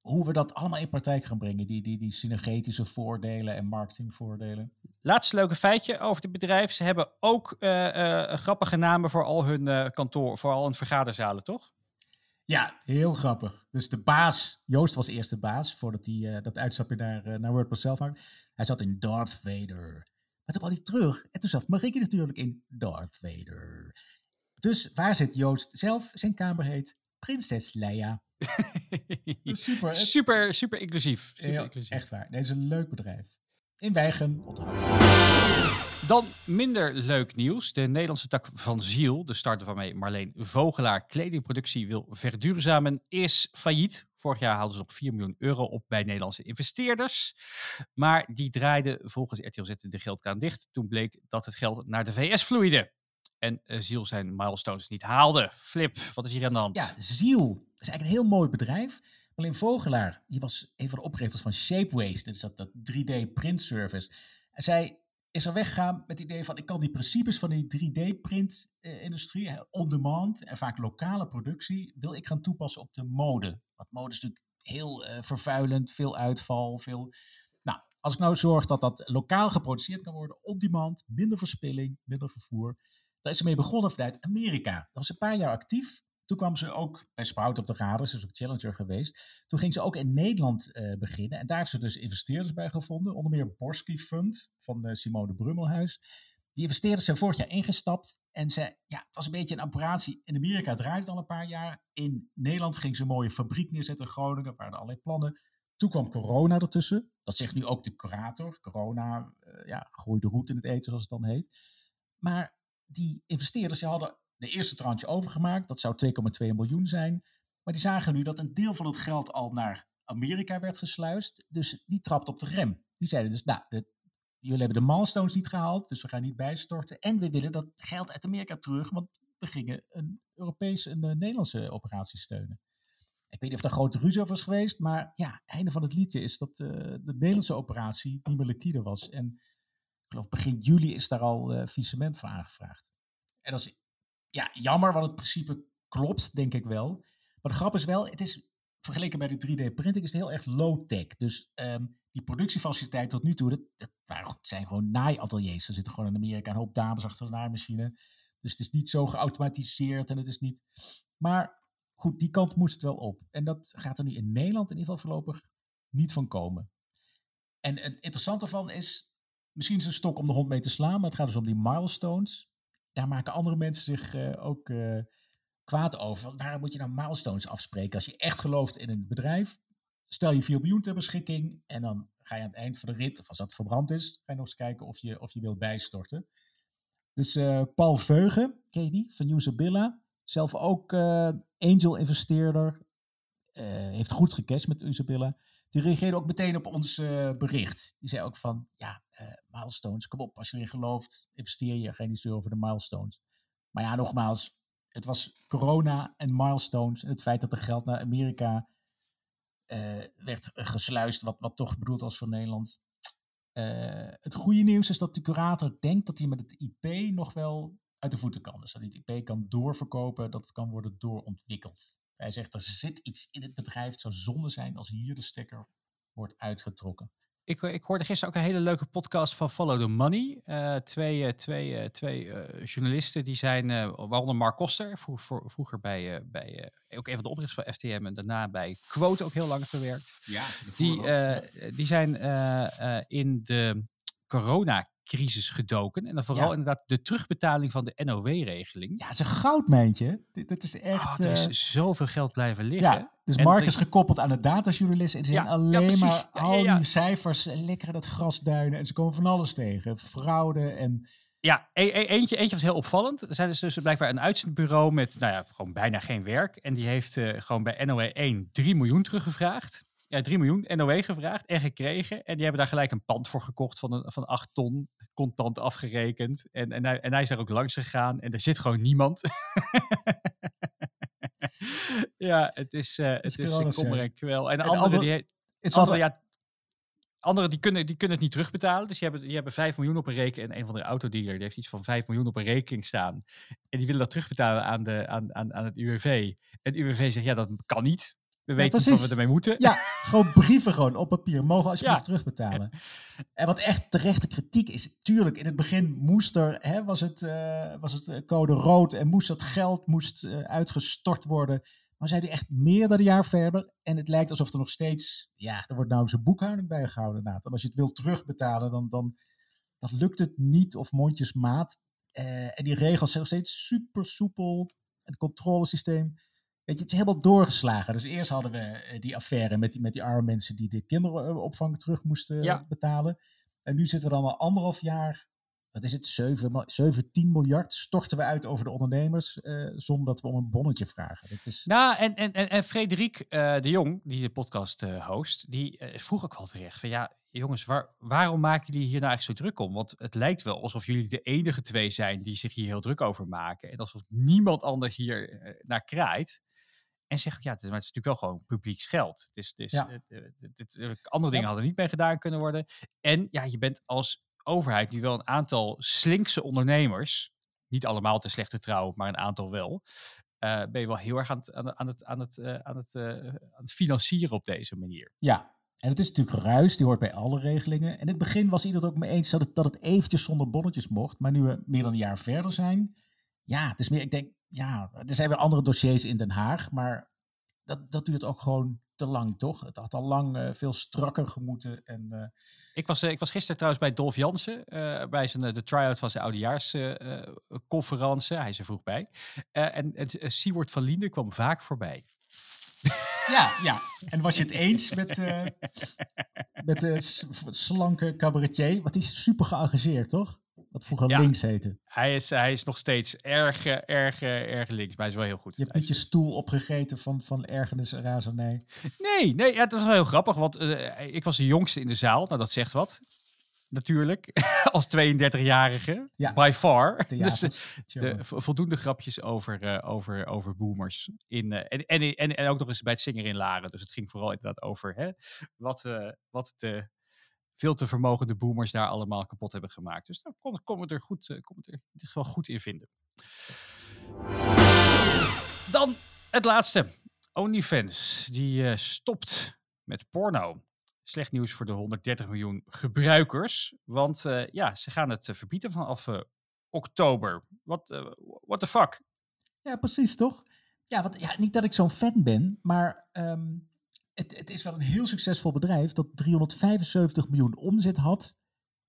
hoe we dat allemaal in praktijk gaan brengen. Die, die, die synergetische voordelen en marketingvoordelen. Laatste leuke feitje over het bedrijf. Ze hebben ook uh, grappige namen voor al hun kantoor, voor al hun vergaderzalen, toch? Ja, heel grappig. Dus de baas, Joost was eerst de baas, voordat hij dat uitstapje naar, naar WordPress zelf maakte. Hij zat in Darth Vader. Maar toen kwam hij terug en toen zat Marieke natuurlijk in Darth Vader. Dus waar zit Joost zelf? Zijn kamer heet Prinses Leia. super, super, super inclusief. Super inclusief. Echt waar. Dit is een leuk bedrijf. In onthouden. Dan minder leuk nieuws. De Nederlandse tak van Ziel, de starter waarmee Marleen Vogelaar kledingproductie wil verduurzamen, is failliet. Vorig jaar hadden ze nog 4 miljoen euro op bij Nederlandse investeerders. Maar die draaiden volgens RTL Z de geldkraan dicht. Toen bleek dat het geld naar de VS vloeide. En uh, Ziel zijn milestones niet haalde. Flip, wat is hier aan de hand? Ja, Ziel is eigenlijk een heel mooi bedrijf. Marleen Vogelaar, die was een van de oprichters van Shapeways. Is dat, dat 3D print service. En zij is er weggegaan met het idee van ik kan die principes van die 3D-print-industrie, uh, on-demand en vaak lokale productie, wil ik gaan toepassen op de mode. Want mode is natuurlijk heel uh, vervuilend, veel uitval, veel... Nou, als ik nou zorg dat dat lokaal geproduceerd kan worden, on-demand, minder verspilling, minder vervoer, daar is ze mee begonnen vanuit Amerika. Dat was een paar jaar actief. Toen kwam ze ook bij Sprout op de radar, ze ook challenger geweest. Toen ging ze ook in Nederland uh, beginnen. En daar heeft ze dus investeerders bij gevonden. Onder meer Borsky Fund van uh, Simone Brummelhuis. Die investeerders zijn vorig jaar ingestapt. En ze, ja, het was een beetje een operatie. In Amerika draaide het al een paar jaar. In Nederland ging ze een mooie fabriek neerzetten in Groningen. waren er allerlei plannen. Toen kwam corona ertussen. Dat zegt nu ook de curator. Corona uh, ja, groeide roet in het eten, zoals het dan heet. Maar die investeerders die hadden de eerste tranche overgemaakt. Dat zou 2,2 miljoen zijn. Maar die zagen nu dat een deel van het geld al naar Amerika werd gesluist. Dus die trapt op de rem. Die zeiden dus, nou, jullie hebben de milestones niet gehaald, dus we gaan niet bijstorten. En we willen dat geld uit Amerika terug, want we gingen een Europese en een Nederlandse operatie steunen. Ik weet niet of daar grote ruzie over is geweest, maar ja, einde van het liedje is dat uh, de Nederlandse operatie niet meer liquide was. En ik geloof begin juli is daar al uh, voor aangevraagd. En dat is ja, jammer, want het principe klopt, denk ik wel. Maar de grap is wel, het is vergeleken bij de 3D-printing is het heel erg low-tech. Dus um, die productiefaciliteit tot nu toe, dat, zijn gewoon naaiateliers. Er zitten gewoon in Amerika een hoop dames achter de naaimachine. Dus het is niet zo geautomatiseerd en het is niet... Maar goed, die kant moest het wel op. En dat gaat er nu in Nederland in ieder geval voorlopig niet van komen. En het interessante ervan is, misschien is het een stok om de hond mee te slaan, maar het gaat dus om die milestones daar maken andere mensen zich uh, ook uh, kwaad over. Waarom moet je nou milestones afspreken? Als je echt gelooft in een bedrijf, stel je 4 miljoen ter beschikking en dan ga je aan het eind van de rit, of als dat verbrand is, ga je nog eens kijken of je, of je wilt bijstorten. Dus uh, Paul Veugen, ken je die, van Usabilla, zelf ook angel-investeerder, heeft goed gecashed met Usabilla. Die reageerde ook meteen op ons bericht. Die zei ook van, ja, milestones, kom op, als je erin gelooft, investeer je, geen niet over de milestones. Maar ja, nogmaals, het was corona en milestones en het feit dat er geld naar Amerika uh, werd gesluist, wat, wat toch bedoeld was voor Nederland. het goede nieuws is dat de curator denkt dat hij met het IP nog wel uit de voeten kan. Dus dat hij het IP kan doorverkopen, dat het kan worden doorontwikkeld. Hij zegt, er zit iets in het bedrijf. Het zou zonde zijn als hier de stekker wordt uitgetrokken. Ik, ik hoorde gisteren ook een hele leuke podcast van Follow the Money. Uh, twee twee, uh, twee uh, journalisten, die zijn, waaronder Mark Koster, vroeg, vroeger bij, bij ook een van de oprichters van FTM en daarna bij Quote ook heel lang gewerkt. Ja, die, die zijn in de corona crisis gedoken. En dan vooral ja. inderdaad de terugbetaling van de NOW-regeling. Ja, het is een goudmijntje. Dat is echt... Oh, er is uh, zoveel geld blijven liggen. Ja, dus en Mark is gekoppeld aan de datajournalist. En ze zijn alleen ja, maar al die cijfers lekker dat grasduinen. En ze komen van alles tegen. Fraude en... Ja, e e eentje, eentje was heel opvallend. Er zijn dus, dus blijkbaar een uitzendbureau met nou ja, gewoon bijna geen werk. En die heeft uh, gewoon bij NOW 1 3 miljoen teruggevraagd ja, 3 miljoen NOW gevraagd en gekregen. En die hebben daar gelijk een pand voor gekocht van, een, van 8 ton, contant afgerekend. En, en, hij, en hij is daar ook langs gegaan en er zit gewoon niemand. ja, het is, uh, het is een kommer en kwel. En, en andere, andere, die, het andere, ja, anderen die kunnen, die kunnen het niet terugbetalen. Dus die hebben, die hebben 5 miljoen op een rekening. En een van de autodealer die heeft iets van 5 miljoen op een rekening staan. En die willen dat terugbetalen aan, de, aan, aan, aan het UWV. En het UWV zegt, ja, dat kan niet. We weten niet wat we ermee moeten. Ja, gewoon brieven gewoon op papier. Mogen alsjeblieft ja. terugbetalen. En wat echt terechte kritiek is, tuurlijk, in het begin moest er, hè, was, het, uh, was het eh, code rood en moest dat geld moest, uh, uitgestort worden. Maar zijn die echt meer dan een jaar verder. En het lijkt alsof er nog steeds, ja, er wordt nou een boekhouding bijgehouden. Inderdaad. En als je het wilt terugbetalen, dan, dan dat lukt het niet of mondjesmaat. Uh, en die regels zijn nog steeds super soepel. En het controlesysteem Weet je, het is helemaal doorgeslagen. Dus eerst hadden we eh, die affaire met die, met die arme mensen die de kinderopvang terug moesten ja. betalen. En nu zitten we dan al anderhalf jaar wat is het, 7, ma- 17 miljard storten we uit over de ondernemers eh, zonder dat we om een bonnetje vragen. Dat is, Nou, en, en, en, en Frederik eh, de Jong, die de podcast eh, host, die eh, vroeg ook wel terecht van ja, jongens, waar, waarom maken jullie hier nou eigenlijk zo druk om? Want het lijkt wel alsof jullie de enige twee zijn die zich hier heel druk over maken. En alsof niemand anders hier eh, naar kraait. En zeg ik, ja, het is, maar het is natuurlijk wel gewoon publieks geld. Het is, het is, Ja. het, eh, het- eh, andere dingen hadden niet mee gedaan kunnen worden. En ja, je bent als overheid nu wel een aantal slinkse ondernemers, niet allemaal te slechte trouw, maar een aantal wel, eh, ben je wel heel erg aan het, aan het, aan het, aan het, aan het, aan het financieren op deze manier. Ja, en het is natuurlijk geruis, die hoort bij alle regelingen. En in het begin was iedereen het ook mee eens dat het, dat het eventjes zonder bonnetjes mocht. Maar nu we meer dan een jaar verder zijn, ja, het is meer, ik denk, ja, er zijn weer andere dossiers in Den Haag, maar dat, dat duurt ook gewoon te lang, toch? Het had al lang eh, veel strakker gemoeten. En, eh, Ik was, eh, ik was gisteren trouwens bij Dolf Jansen, bij zijn, de try-out van zijn oudejaarsconferentie. Hij is er vroeg bij. En en Siewert van Liende kwam vaak voorbij. ja, ja. En was je het eens met, met de slanke cabaretier? Want die is super geëngageerd, toch? Wat vroeger Ja. links heette. Hij is, hij is nog steeds erg, eh, erg, eh, erg links, maar hij is wel heel goed. Je hebt niet je stoel opgegeten van, van ergernis en razernij. Nee, nee ja, het was wel heel grappig, want eh, ik was de jongste in de zaal. Nou, dat zegt wat. Natuurlijk, als 32-jarige. Ja. By far. Dus, Theaters. de, vo- voldoende grapjes over, over, over boomers. In, en, en, en, en ook nog eens bij het zingen in Laren. Dus het ging vooral inderdaad over hè, wat, wat de veel te vermogende boomers daar allemaal kapot hebben gemaakt. Dus daar kon, kon het er goed, eh, kon het er in dit geval goed in vinden. Dan het laatste. OnlyFans, die eh, stopt met porno. Slecht nieuws voor de 130 miljoen gebruikers. Want eh, ja, ze gaan het verbieden vanaf oktober. Wat what the fuck? Ja, precies, toch? Ja, ja, niet dat ik zo'n fan ben, maar ehm, het, het is wel een heel succesvol bedrijf dat 375 miljoen omzet had.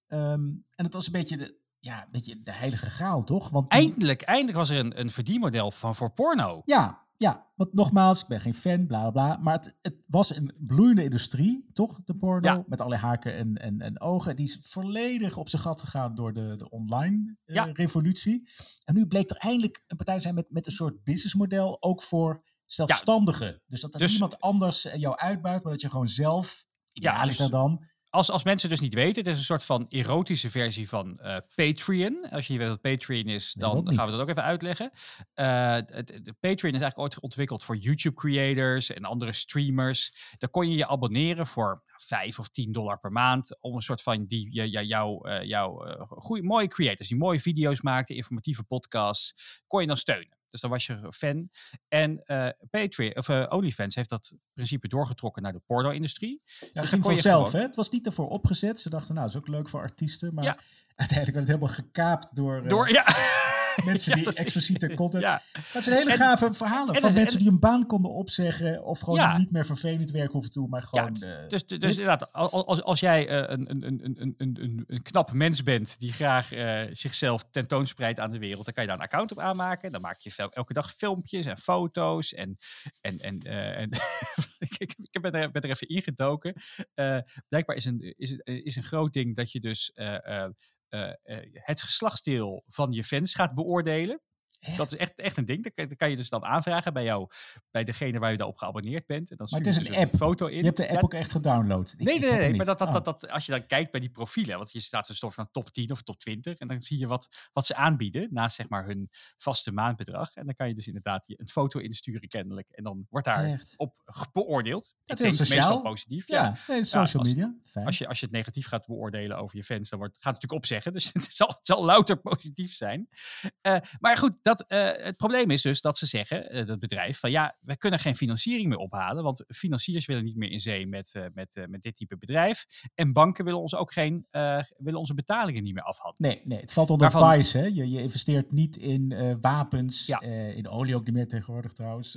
Ehm, en het was een beetje de, ja, een beetje de heilige graal, toch? Want die- Eindelijk, eindelijk was er een, een verdienmodel van voor porno. Ja, ja, want nogmaals, ik ben geen fan, bla bla bla. Maar het, het was een bloeiende industrie, toch? De porno, Ja. met allerlei haken en, en, en ogen. Die is volledig op zijn gat gegaan door de, de online eh, revolutie. En nu bleek er eindelijk een partij te zijn met, met een soort businessmodel, ook voor zelfstandigen. Dus dat er Dus- niemand anders eh, jou uitbuit, maar dat je gewoon zelf, Ja, ideaal is dus- dan, Als, als mensen dus niet weten, het is een soort van erotische versie van eh, Patreon. Als je niet weet wat Patreon is, dan gaan we dat ook even uitleggen. Eh, het- de Patreon is eigenlijk ooit ontwikkeld voor YouTube creators en andere streamers. Daar kon je je abonneren voor 5 of 10 dollar per maand. Om een soort van die, jouw eh, goeie, mooie creators die mooie video's maakten, informatieve podcasts, kon je dan steunen. Dus dan was je fan. En eh Patreon, of eh, OnlyFans heeft dat principe doorgetrokken naar de porno-industrie. Ja, het dan ging vanzelf, gewoon- hè? Het was niet ervoor opgezet. Ze dachten, nou, dat is ook leuk voor artiesten. Maar Ja. uiteindelijk werd het helemaal gekaapt door, eh, Door, ja. mensen die expliciete content... Ja, Dat zijn hele En- gave verhalen en van mensen en- die een baan konden opzeggen... of gewoon niet meer vervelend werk hoeven te doen, maar Ja, gewoon... dus, eh, dus, dus inderdaad, al- als, als jij eh, een, een, een, een, een, knap mens bent die graag eh, zichzelf tentoonspreidt aan de wereld, dan kan je daar een account op aanmaken. Dan maak je elke dag filmpjes en foto's. En, en, en, en ik, ik, ben, er, ben er even ingedoken. Blijkbaar is een, is, is een groot ding dat je dus het geslachtsdeel van je fans gaat beoordelen. Echt? Dat is echt, echt een ding. Dat kan, dat kan je dus dan aanvragen bij jou, bij degene waar je daarop geabonneerd bent. En dan Maar het je is dus een een app. foto in. je hebt de app Ja, ook echt gedownload. Ik- Nee, ik nee, nee, maar niet. dat, dat, Oh. dat, dat, als je dan kijkt bij die profielen, want je staat dus toch van top 10 of top 20, en dan zie je wat, wat ze aanbieden naast zeg maar hun vaste maandbedrag. En dan kan je dus inderdaad een foto insturen kennelijk. En dan wordt daar Echt? op beoordeeld. Heel denk meestal positief. Ja, Ja. nee, social als- media. Fijn. Als je, als je het negatief gaat beoordelen over je fans, dan wordt, gaat het natuurlijk opzeggen. Dus het zal, het zal louter positief zijn. Eh, maar goed, dat, eh, het probleem is dus dat ze zeggen, eh, dat bedrijf, van ja, we kunnen geen financiering meer ophalen. Want financiers willen niet meer in zee met, eh, met, met dit type bedrijf. En banken willen ons ook geen, willen onze betalingen niet meer afhandelen. Nee, nee, het valt onder Waarvan- Vice. Hè? Je, je investeert niet in wapens, Ja. in olie ook niet meer tegenwoordig trouwens.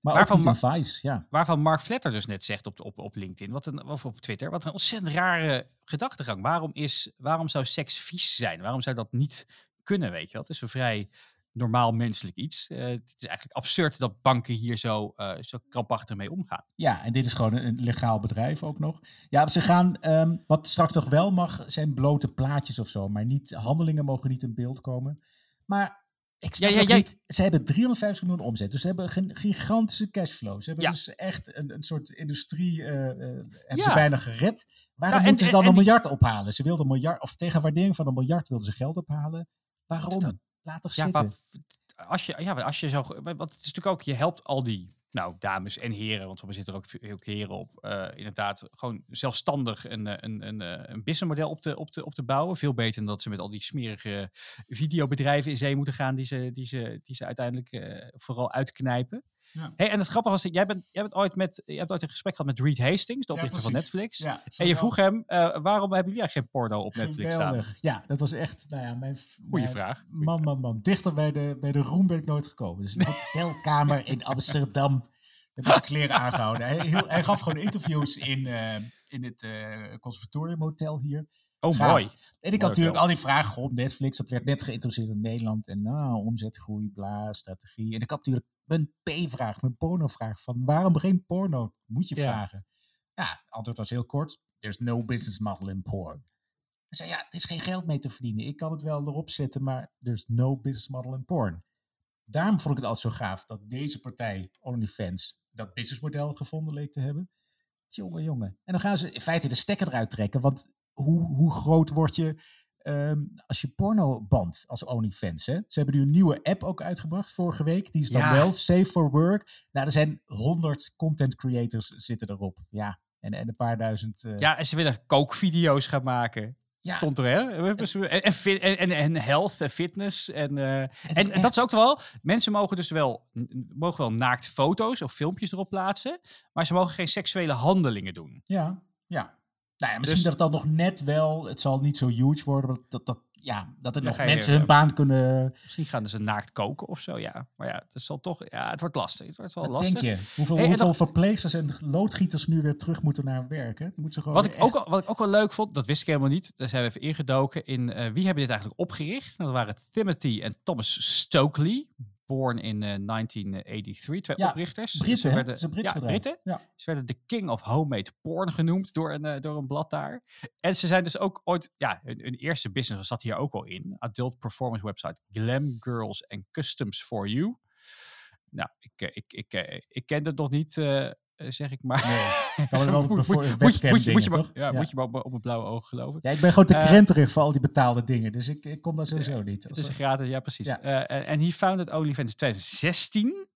maar Waarvan ook niet in Vice, ja. Waarvan Mark Fletter dus net zegt op, op, op LinkedIn, wat een, of op Twitter, wat een ontzettend rare gedachtegang. Waarom, is, waarom zou seks vies zijn? Waarom zou dat niet kunnen, weet je wel? Het is een vrij normaal menselijk iets. Eh, het is eigenlijk absurd dat banken hier zo, eh, zo krampachtig mee omgaan. Ja, en dit is gewoon een, legaal bedrijf ook nog. Ja, ze gaan, ehm, wat straks toch wel mag, zijn blote plaatjes of zo. Maar niet, handelingen mogen niet in beeld komen. Maar ik snap Ja, ja, niet, ze hebben 350 miljoen omzet. Dus ze hebben een gigantische cashflow. Ze hebben dus echt een, een soort industrie, eh, hebben ze bijna gered. Waarom en- moeten ze dan en een die- miljard ophalen? Ze wilden een miljard, of tegen waardering van een miljard wilden ze geld ophalen. Waarom? Dat- Laat toch Ja, zitten. waar- als je, ja, als je zo, want het is natuurlijk ook, je helpt al die, nou, dames en heren, want we zitten er ook veel heren op, eh, inderdaad, gewoon zelfstandig een, eh, een, een, eh, een businessmodel op te, op, te, op te bouwen. Veel beter dan dat ze met al die smerige videobedrijven in zee moeten gaan, die ze, die ze, die ze uiteindelijk vooral uitknijpen. Ja. Hey, en het grappige was, jij bent, jij bent ooit met, je hebt ooit een gesprek gehad met Reed Hastings, de Ja, oprichter van. Netflix. Ja, En je vroeg hem, eh, waarom hebben jullie eigenlijk geen porno op Netflix staan? Ja, dat was echt, nou ja, mijn... Goeie mijn- vraag. Goeie Man, man, man. Dichter bij de, bij de roem ben ik nooit gekomen. Dus een hotelkamer in Amsterdam. Heb ik kleren aangehouden. Hij, heel, hij gaf gewoon interviews in, eh, in het eh Conservatorium Hotel hier. Oh, Gaaf. mooi. En ik had natuurlijk al die vragen op Netflix. Dat werd net geïntroduceerd in Nederland. En nou, omzetgroei, bla, strategie. En ik had natuurlijk mijn P-vraag, mijn porno-vraag. Van waarom geen porno? Moet je Ja. vragen. Ja, antwoord was heel kort. There's no business model in porn. Hij zei, ja, er is geen geld mee te verdienen. Ik kan het wel erop zetten, maar there's no business model in porn. Daarom vond ik het altijd zo gaaf dat deze partij, OnlyFans, dat businessmodel gevonden leek te hebben. Jongen, jongen. En dan gaan ze in feite de stekker eruit trekken. Want hoe, hoe groot word je ehm, als je porno bandt als OnlyFans? Hè? Ze hebben nu een nieuwe app ook uitgebracht vorige week. Die is dan Ja. wel safe for work. Nou, er zijn honderd content creators zitten erop. Ja, en, en een paar duizend. eh, Ja, en ze willen kookvideo's gaan maken. ja, Stond er, hè? En, en, en, health en fitness. En, eh, en, dat is ook wel. Mensen mogen dus wel, mogen wel naakt foto's of filmpjes erop plaatsen. Maar ze mogen geen seksuele handelingen doen. Ja, ja. Nou ja, misschien Dus- dat het dan nog net wel, het zal niet zo huge worden, maar dat, dat, ja, dat er nog je, mensen eh, hun baan kunnen... Misschien gaan ze naakt koken of zo, ja. Maar ja, het zal toch. Ja, het wordt lastig. Het wordt wel Wat lastig. denk je? Hoeveel, Hey, hoeveel verpleegsters en loodgieters nu weer terug moeten naar werk? Hè? Moeten ze gewoon Wat ik, ook, al- wat ik ook wel leuk vond, dat wist ik helemaal niet. Daar zijn we even ingedoken in eh, wie hebben dit eigenlijk opgericht. Nou, dat waren Timothy en Thomas Stokely. Born in eh, 1983. Twee Ja, oprichters. Britten, Ze werden- een Brits ja. Britten. Ja. Ze werden de king of homemade porn genoemd door een, eh, door een blad daar. En ze zijn dus ook ooit, ja, hun, hun eerste business zat hier ook al in. Adult performance website Glam Girls and Customs for You. Nou, ik, eh, ik, ik, eh, ik ken het nog niet, eh, eh, zeg ik maar. Nee, kan wel Moet- voor moet- moet je- webcam moet je- moet je dingen, maar- toch? Ja, Ja. moet je maar op, op mijn blauwe oog geloven. Ja, ik ben gewoon te Eh, krenterig voor al die betaalde dingen, dus ik, ik kom daar sowieso niet. Het is gratis, ja precies. Eh, en hij founded OnlyFans in 2016.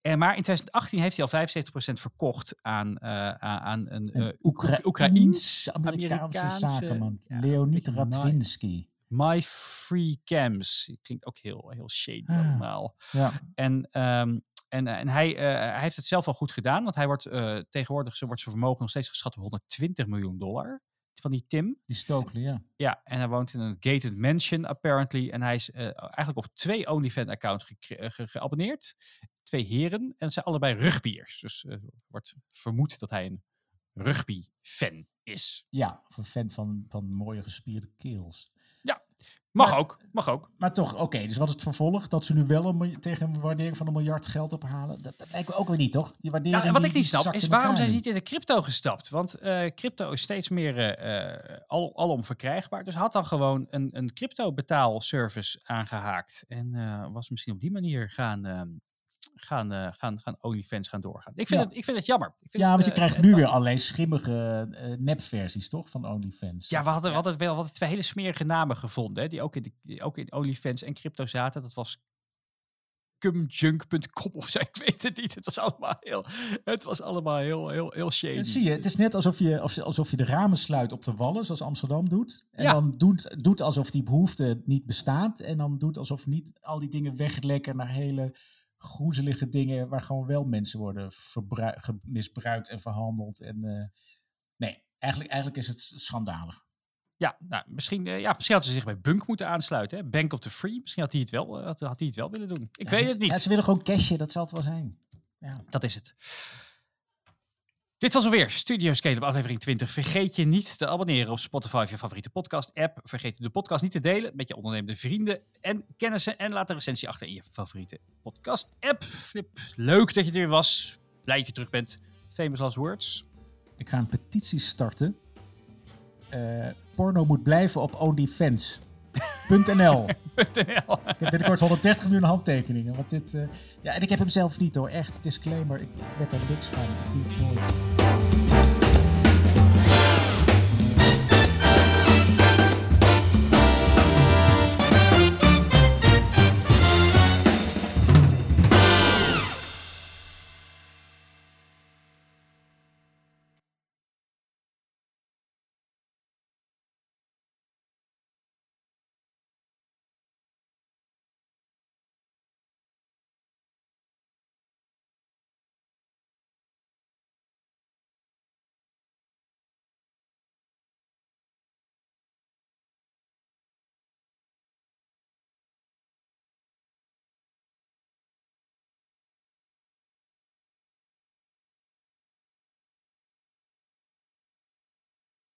En maar in 2018 heeft hij al 75% verkocht aan, eh, aan, een Een eh, Oekra- Oekraïens Amerikaanse zakenman. ja, Leonid Radvinsky. My Free Cams. Klinkt ook heel, heel shady Ah. allemaal. Ja. En, ehm, en, en hij, eh, hij heeft het zelf al goed gedaan. Want hij wordt eh, tegenwoordig wordt zijn vermogen nog steeds geschat op 120 miljoen dollar. Van die Tim. Die Stokely, ja. Ja, en hij woont in een gated mansion apparently. En hij is eh, eigenlijk op twee OnlyFans-accounts eh, ge- geabonneerd. Twee heren. En het zijn allebei rugbiers. Dus eh, wordt vermoed dat hij een rugby-fan is. Ja, of een fan van, van mooie gespierde keels. Mag Maar- ook, mag ook. Maar toch, oké, dus wat is het vervolg? Dat ze nu wel een, tegen een waardering van een miljard geld ophalen? Dat, dat lijkt me ook weer niet, toch? Die waardering Ja, wat die- ik niet snap is waarom zijn ze niet in de crypto gestapt? Want eh, crypto is steeds meer eh, al, alom verkrijgbaar. Dus had dan gewoon een, een crypto betaalservice aangehaakt. En eh, was misschien op die manier gaan, ehm, gaan, eh, gaan, gaan OnlyFans gaan doorgaan. Ik vind, Ja. het, ik vind het jammer. Ik vind Ja, het, want je eh, krijgt het nu weer allerlei schimmige eh, nepversies, toch? Van OnlyFans. Ja, we hadden, we hadden wel we hadden twee hele smerige namen gevonden. Hè, die, ook in de, die ook in OnlyFans en crypto zaten. Dat was cumjunk.com of zo. Ik weet het niet. Het was allemaal heel, het was allemaal heel, heel, heel shady. Zie je, het is net alsof je, of- alsof je de ramen sluit op de wallen, zoals Amsterdam doet. En Ja. dan doet, doet alsof die behoefte niet bestaat. En dan doet alsof niet al die dingen weglekken naar hele groezelige dingen waar gewoon wel mensen worden misbruikt en verhandeld. En, eh, nee, eigenlijk, eigenlijk is het schandalig. Ja, nou, misschien, eh, ja, misschien had ze zich bij Bunk moeten aansluiten. Hè? Bank of the Free. Misschien had hij het wel, eh, had, had hij het wel willen doen. Ik Ja, weet het niet. Ja, ze willen gewoon cashen, dat zal het wel zijn. Ja. Dat is het. Dit was alweer Studio Scale aflevering 20. Vergeet je niet te abonneren op Spotify of je favoriete podcast-app. Vergeet de podcast niet te delen met je ondernemende vrienden en kennissen. En laat een recensie achter in je favoriete podcast-app. Flip, leuk dat je er weer was. Blij dat je terug bent. Famous last words. Ik ga een petitie starten. Uh, porno moet blijven op OnlyFans. .nl. Ik heb binnenkort 130 miljoen handtekeningen. Want dit, uh, ja, en ik heb hem zelf niet hoor, echt. Disclaimer, ik, ik weet er niks van. Ik doe het nooit.